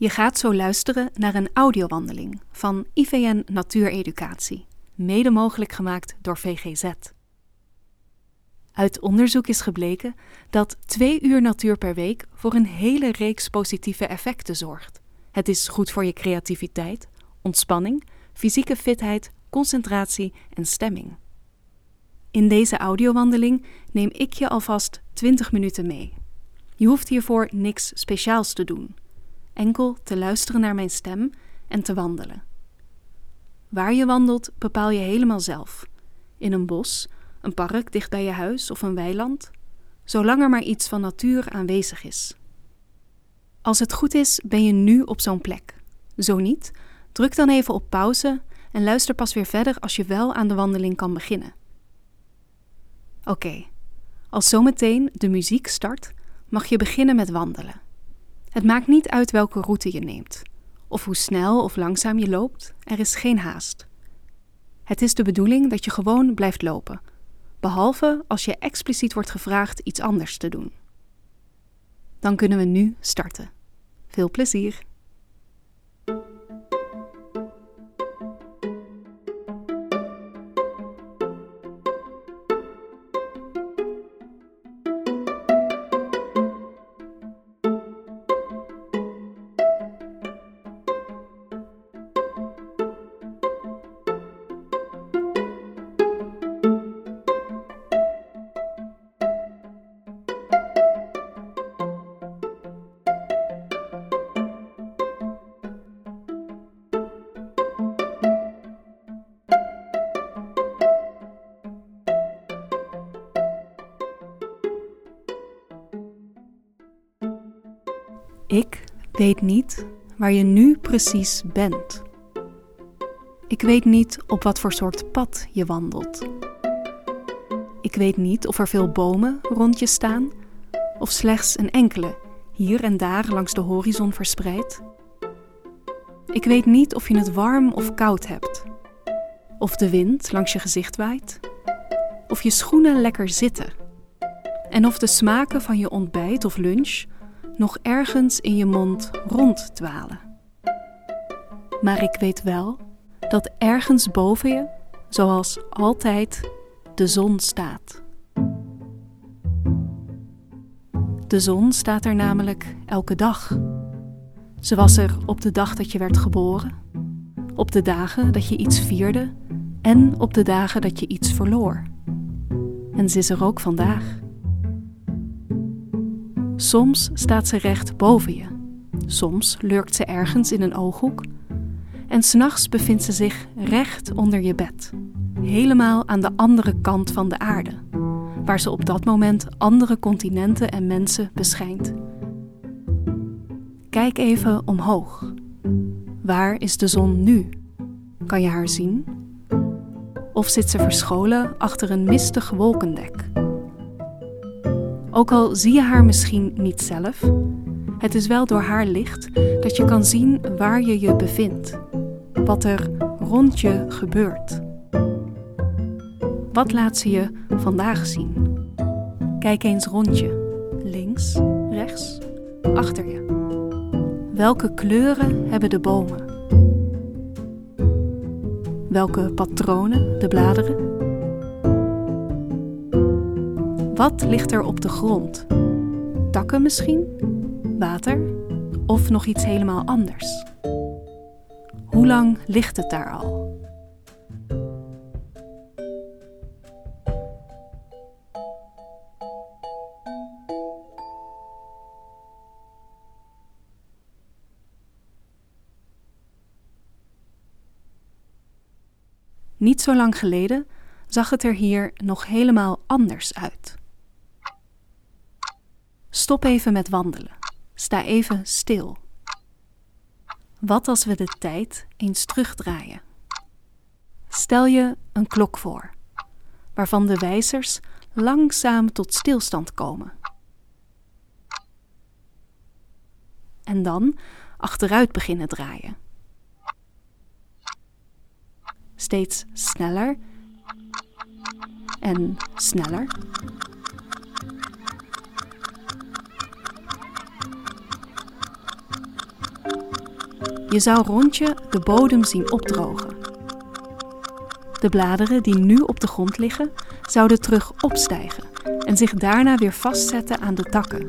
Je gaat zo luisteren naar een audiowandeling van IVN Natuureducatie, mede mogelijk gemaakt door VGZ. Uit onderzoek is gebleken dat twee uur natuur per week voor een hele reeks positieve effecten zorgt. Het is goed voor je creativiteit, ontspanning, fysieke fitheid, concentratie en stemming. In deze audiowandeling neem ik je alvast 20 minuten mee. Je hoeft hiervoor niks speciaals te doen, enkel te luisteren naar mijn stem en te wandelen. Waar je wandelt bepaal je helemaal zelf. In een bos, een park dicht bij je huis of een weiland, zolang er maar iets van natuur aanwezig is. Als het goed is, ben je nu op zo'n plek. Zo niet, druk dan even op pauze en luister pas weer verder als je wel aan de wandeling kan beginnen. Oké, als zometeen de muziek start, mag je beginnen met wandelen. Het maakt niet uit welke route je neemt, of hoe snel of langzaam je loopt, er is geen haast. Het is de bedoeling dat je gewoon blijft lopen, behalve als je expliciet wordt gevraagd iets anders te doen. Dan kunnen we nu starten. Veel plezier! Ik weet niet waar je nu precies bent. Ik weet niet op wat voor soort pad je wandelt. Ik weet niet of er veel bomen rond je staan, of slechts een enkele hier en daar langs de horizon verspreid. Ik weet niet of je het warm of koud hebt, of de wind langs je gezicht waait, of je schoenen lekker zitten, en of de smaken van je ontbijt of lunch nog ergens in je mond ronddwalen. Maar ik weet wel dat ergens boven je, zoals altijd, de zon staat. De zon staat er namelijk elke dag. Ze was er op de dag dat je werd geboren, op de dagen dat je iets vierde en op de dagen dat je iets verloor. En ze is er ook vandaag. Soms staat ze recht boven je, soms lurkt ze ergens in een ooghoek en s'nachts bevindt ze zich recht onder je bed, helemaal aan de andere kant van de aarde, waar ze op dat moment andere continenten en mensen beschijnt. Kijk even omhoog. Waar is de zon nu? Kan je haar zien? Of zit ze verscholen achter een mistig wolkendek? Ook al zie je haar misschien niet zelf, het is wel door haar licht dat je kan zien waar je je bevindt, wat er rond je gebeurt. Wat laat ze je vandaag zien? Kijk eens rond je, links, rechts, achter je. Welke kleuren hebben de bomen? Welke patronen de bladeren? Wat ligt er op de grond? Takken misschien? Water? Of nog iets helemaal anders? Hoe lang ligt het daar al? Niet zo lang geleden zag het er hier nog helemaal anders uit. Stop even met wandelen. Sta even stil. Wat als we de tijd eens terugdraaien? Stel je een klok voor, waarvan de wijzers langzaam tot stilstand komen. En dan achteruit beginnen draaien. Steeds sneller en sneller. Je zou rond je de bodem zien opdrogen. De bladeren die nu op de grond liggen, zouden terug opstijgen en zich daarna weer vastzetten aan de takken.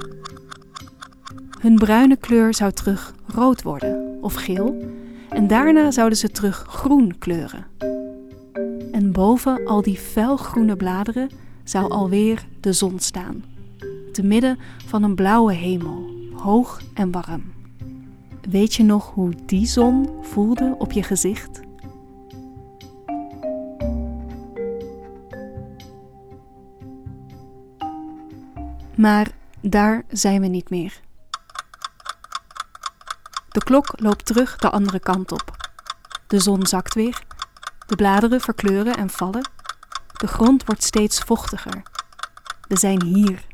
Hun bruine kleur zou terug rood worden of geel en daarna zouden ze terug groen kleuren. En boven al die felgroene bladeren zou alweer de zon staan, te midden van een blauwe hemel, hoog en warm. Weet je nog hoe die zon voelde op je gezicht? Maar daar zijn we niet meer. De klok loopt terug de andere kant op. De zon zakt weer. De bladeren verkleuren en vallen. De grond wordt steeds vochtiger. We zijn hier.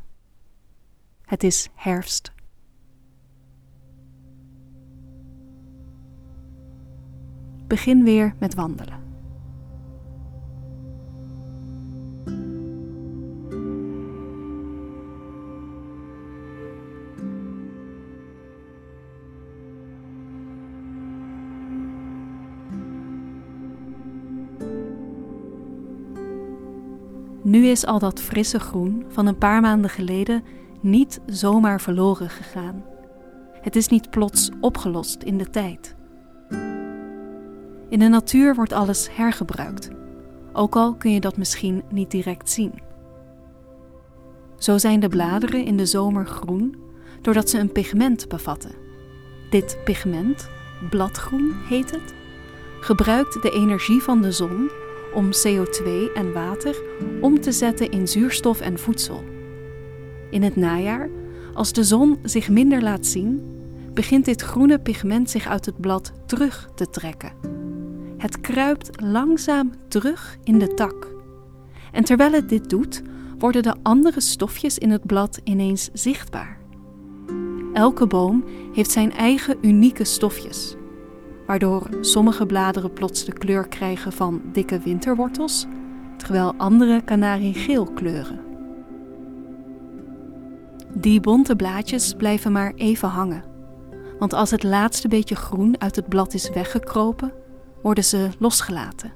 Het is herfst. Begin weer met wandelen. Nu is al dat frisse groen van een paar maanden geleden niet zomaar verloren gegaan. Het is niet plots opgelost in de tijd. In de natuur wordt alles hergebruikt, ook al kun je dat misschien niet direct zien. Zo zijn de bladeren in de zomer groen doordat ze een pigment bevatten. Dit pigment, bladgroen heet het, gebruikt de energie van de zon om CO2 en water om te zetten in zuurstof en voedsel. In het najaar, als de zon zich minder laat zien, begint dit groene pigment zich uit het blad terug te trekken. Het kruipt langzaam terug in de tak. En terwijl het dit doet, worden de andere stofjes in het blad ineens zichtbaar. Elke boom heeft zijn eigen unieke stofjes waardoor sommige bladeren plots de kleur krijgen van dikke winterwortels, terwijl andere kanariegeel kleuren. Die bonte blaadjes blijven maar even hangen, want als het laatste beetje groen uit het blad is weggekropen, worden ze losgelaten.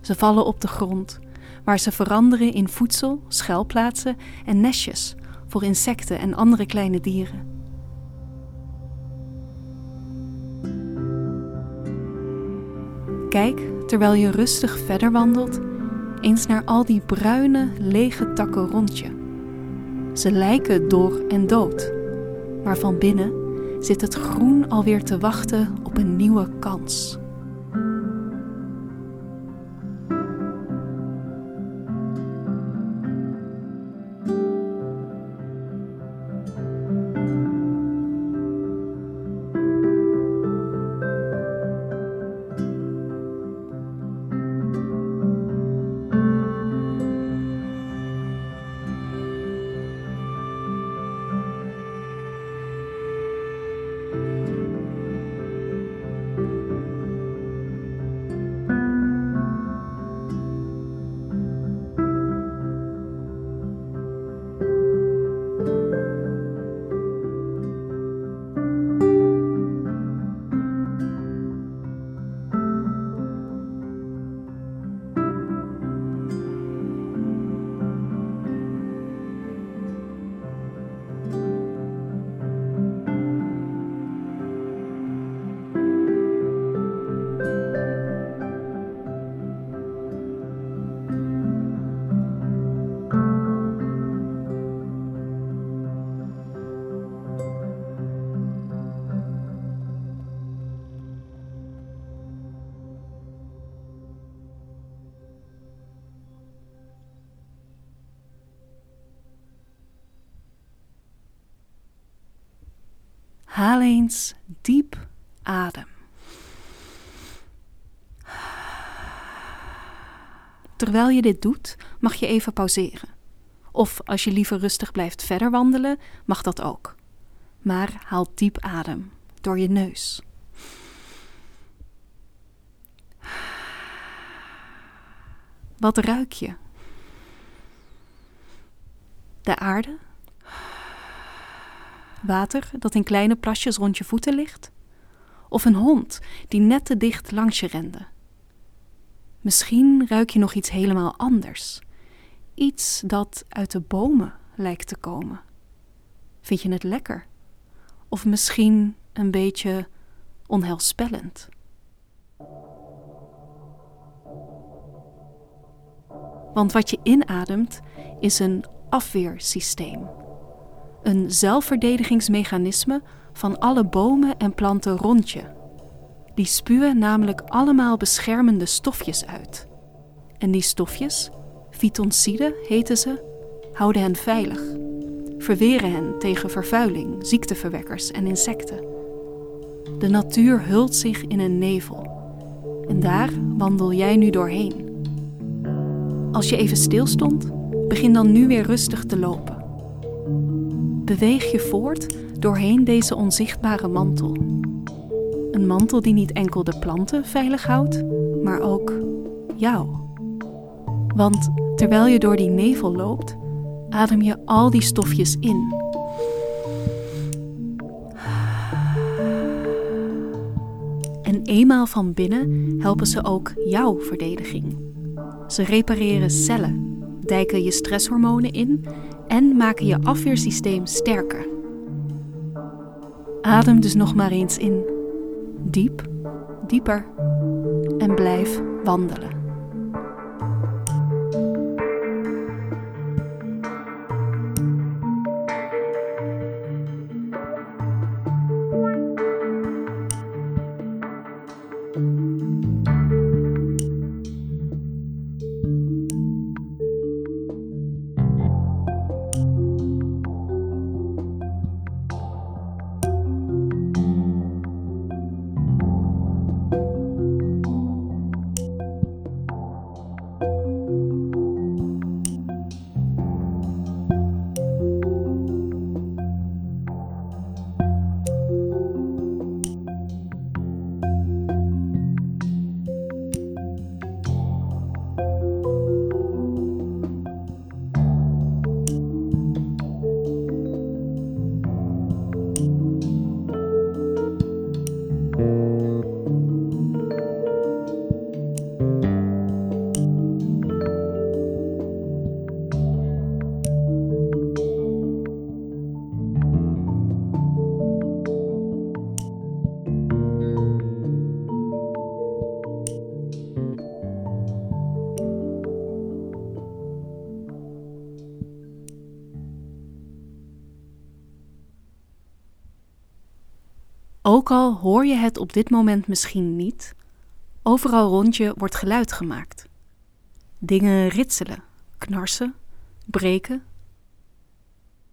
Ze vallen op de grond, waar ze veranderen in voedsel, schuilplaatsen en nestjes voor insecten en andere kleine dieren. Kijk, terwijl je rustig verder wandelt, eens naar al die bruine, lege takken rond je. Ze lijken dor en dood, maar van binnen zit het groen alweer te wachten op een nieuwe kans. Eens diep adem. Terwijl je dit doet, mag je even pauzeren. Of als je liever rustig blijft verder wandelen, mag dat ook. Maar haal diep adem door je neus. Wat ruik je? De aarde? Water dat in kleine plasjes rond je voeten ligt? of een hond die net te dicht langs je rende. Misschien ruik je nog iets helemaal anders. Iets dat uit de bomen lijkt te komen. Vind je het lekker? Of misschien een beetje onheilspellend? Want wat je inademt is een afweersysteem. Een zelfverdedigingsmechanisme van alle bomen en planten rond je. Die spuwen namelijk allemaal beschermende stofjes uit. En die stofjes, fytonciden heten ze, houden hen veilig. Verweren hen tegen vervuiling, ziekteverwekkers en insecten. De natuur hult zich in een nevel. En daar wandel jij nu doorheen. Als je even stilstond, begin dan nu weer rustig te lopen. Beweeg je voort doorheen deze onzichtbare mantel. Een mantel die niet enkel de planten veilig houdt, maar ook jou. Want terwijl je door die nevel loopt, adem je al die stofjes in. En eenmaal van binnen helpen ze ook jouw verdediging. Ze repareren cellen, dijken je stresshormonen in en maken je afweersysteem sterker. Adem dus nog maar eens in. Diep, dieper en blijf wandelen. Ook al hoor je het op dit moment misschien niet, overal rond je wordt geluid gemaakt. Dingen ritselen, knarsen, breken.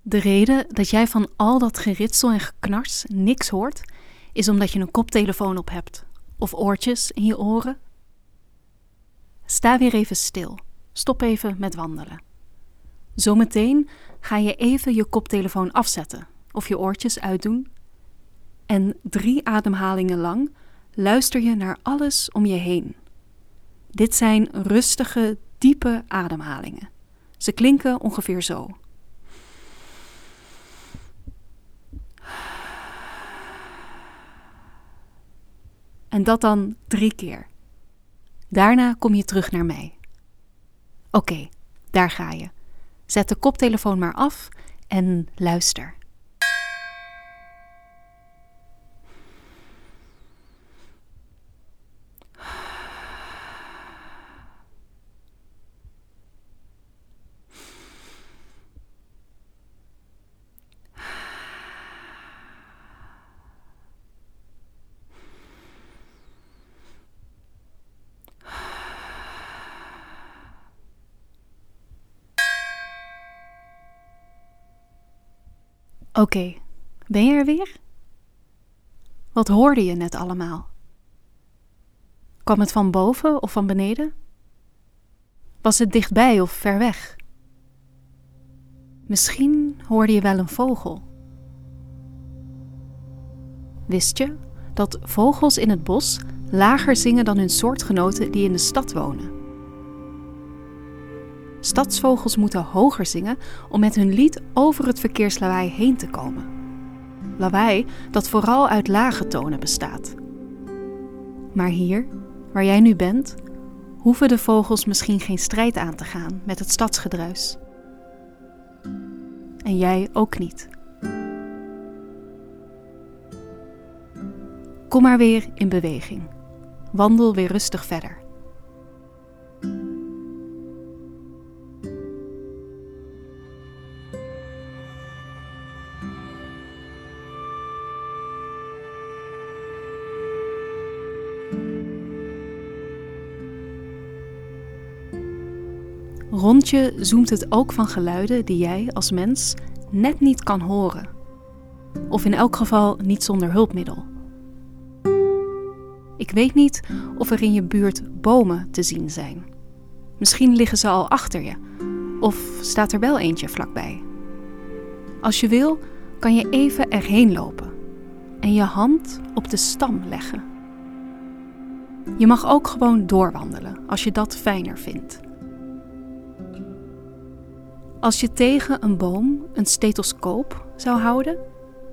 De reden dat jij van al dat geritsel en geknars niks hoort, is omdat je een koptelefoon op hebt of oortjes in je oren. Sta weer even stil. Stop even met wandelen. Zometeen ga je even je koptelefoon afzetten of je oortjes uitdoen en drie ademhalingen lang luister je naar alles om je heen. Dit zijn rustige, diepe ademhalingen. Ze klinken ongeveer zo. En dat dan drie keer. Daarna kom je terug naar mij. Oké, daar ga je. Zet de koptelefoon maar af en luister. Oké, ben je er weer? Wat hoorde je net allemaal? Kwam het van boven of van beneden? Was het dichtbij of ver weg? Misschien hoorde je wel een vogel. Wist je dat vogels in het bos lager zingen dan hun soortgenoten die in de stad wonen? Stadsvogels moeten hoger zingen om met hun lied over het verkeerslawaai heen te komen. Lawaai dat vooral uit lage tonen bestaat, Maar hier, waar jij nu bent, hoeven de vogels misschien geen strijd aan te gaan met het stadsgedruis. En jij ook niet. Kom maar weer in beweging. Wandel weer rustig verder. Rond je zoemt het ook van geluiden die jij als mens net niet kan horen. Of in elk geval niet zonder hulpmiddel. Ik weet niet of er in je buurt bomen te zien zijn. Misschien liggen ze al achter je, of staat er wel eentje vlakbij. Als je wil, kan je even erheen lopen en je hand op de stam leggen. Je mag ook gewoon doorwandelen als je dat fijner vindt. Als je tegen een boom een stethoscoop zou houden,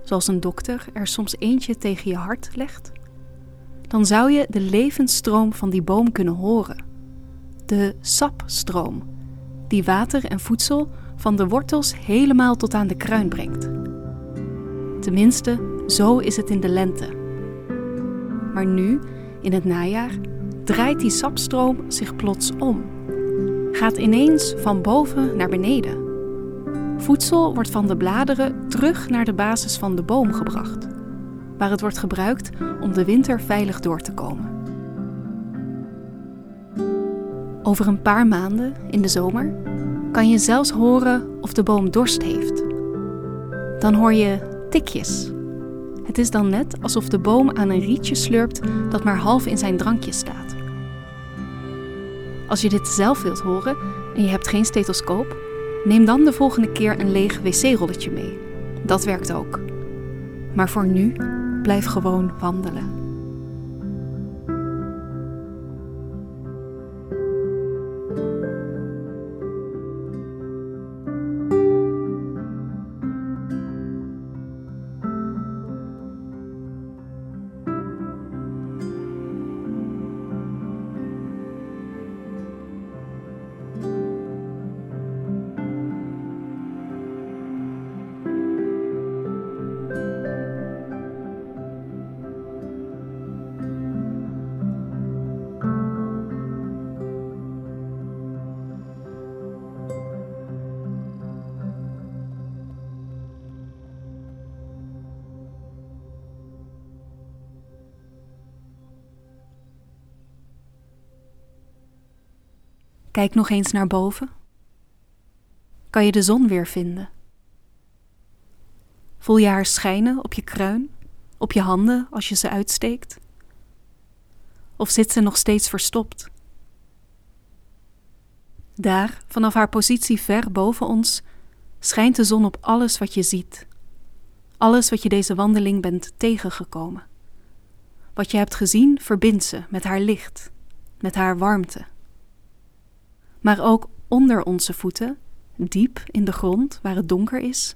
zoals een dokter er soms eentje tegen je hart legt, dan zou je de levensstroom van die boom kunnen horen. De sapstroom, die water en voedsel van de wortels helemaal tot aan de kruin brengt. Tenminste, zo is het in de lente. Maar nu, in het najaar, draait die sapstroom zich plots om. Gaat ineens van boven naar beneden. Voedsel wordt van de bladeren terug naar de basis van de boom gebracht waar het wordt gebruikt om de winter veilig door te komen. Over een paar maanden, in de zomer, kan je zelfs horen of de boom dorst heeft. Dan hoor je tikjes. Het is dan net alsof de boom aan een rietje slurpt dat maar half in zijn drankje staat. Als je dit zelf wilt horen en je hebt geen stethoscoop, neem dan de volgende keer een leeg wc-rolletje mee. Dat werkt ook. Maar voor nu Blijf gewoon wandelen. Kijk nog eens naar boven. Kan je de zon weer vinden? Voel je haar schijnen op je kruin, op je handen als je ze uitsteekt? Of zit ze nog steeds verstopt? Daar, vanaf haar positie ver boven ons, schijnt de zon op alles wat je ziet. Alles wat je deze wandeling bent tegengekomen. Wat je hebt gezien verbindt ze met haar licht, met haar warmte maar ook onder onze voeten, diep in de grond waar het donker is,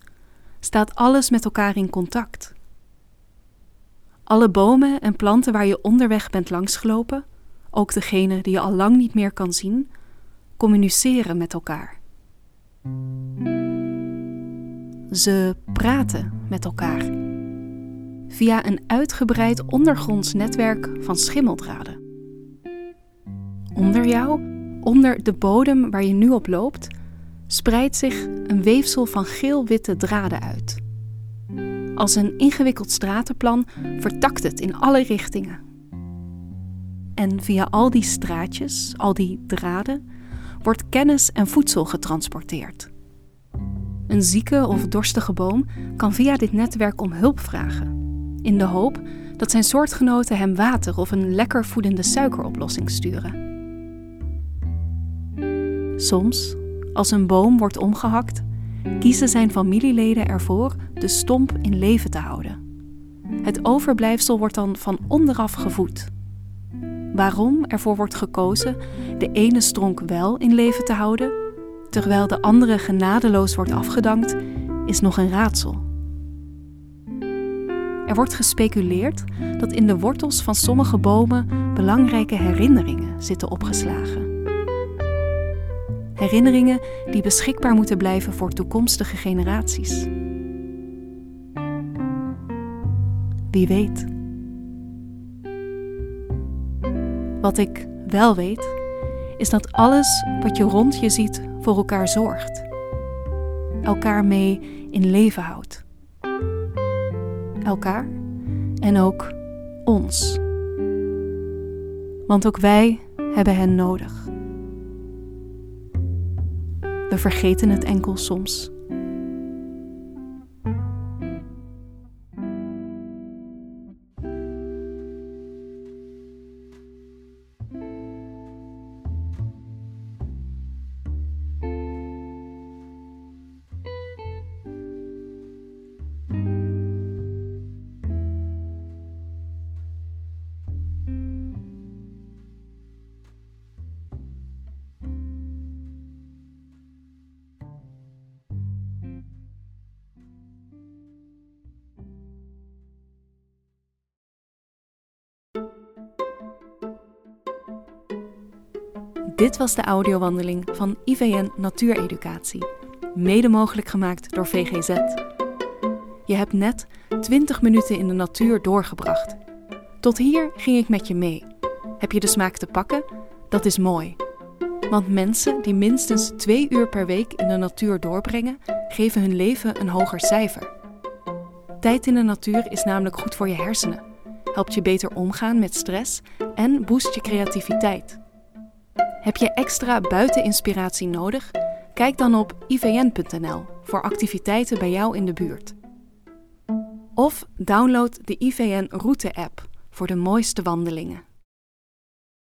staat alles met elkaar in contact. Alle bomen en planten waar je onderweg bent langsgelopen, ook degene die je al lang niet meer kan zien, communiceren met elkaar. Ze praten met elkaar via een uitgebreid ondergronds netwerk van schimmeldraden. Onder jou Onder de bodem waar je nu op loopt, spreidt zich een weefsel van geel-witte draden uit. Als een ingewikkeld stratenplan vertakt het in alle richtingen. En via al die straatjes, al die draden, wordt kennis en voedsel getransporteerd. Een zieke of dorstige boom kan via dit netwerk om hulp vragen, in de hoop dat zijn soortgenoten hem water of een lekker voedende suikeroplossing sturen. Soms, als een boom wordt omgehakt, kiezen zijn familieleden ervoor de stomp in leven te houden. Het overblijfsel wordt dan van onderaf gevoed. Waarom ervoor wordt gekozen de ene stronk wel in leven te houden, terwijl de andere genadeloos wordt afgedankt, is nog een raadsel. Er wordt gespeculeerd dat in de wortels van sommige bomen belangrijke herinneringen zitten opgeslagen. Herinneringen die beschikbaar moeten blijven voor toekomstige generaties. Wie weet. Wat ik wel weet, is dat alles wat je rond je ziet voor elkaar zorgt. Elkaar mee in leven houdt. Elkaar en ook ons. Want ook wij hebben hen nodig. We vergeten het enkel soms. Dit was de audiowandeling van IVN Natuureducatie, mede mogelijk gemaakt door VGZ. Je hebt net 20 minuten in de natuur doorgebracht. Tot hier ging ik met je mee. Heb je de smaak te pakken? Dat is mooi. Want mensen die minstens twee uur per week in de natuur doorbrengen, geven hun leven een hoger cijfer. Tijd in de natuur is namelijk goed voor je hersenen, helpt je beter omgaan met stress en boost je creativiteit. Heb je extra buiteninspiratie nodig? Kijk dan op ivn.nl voor activiteiten bij jou in de buurt. Of download de IVN Route-app voor de mooiste wandelingen.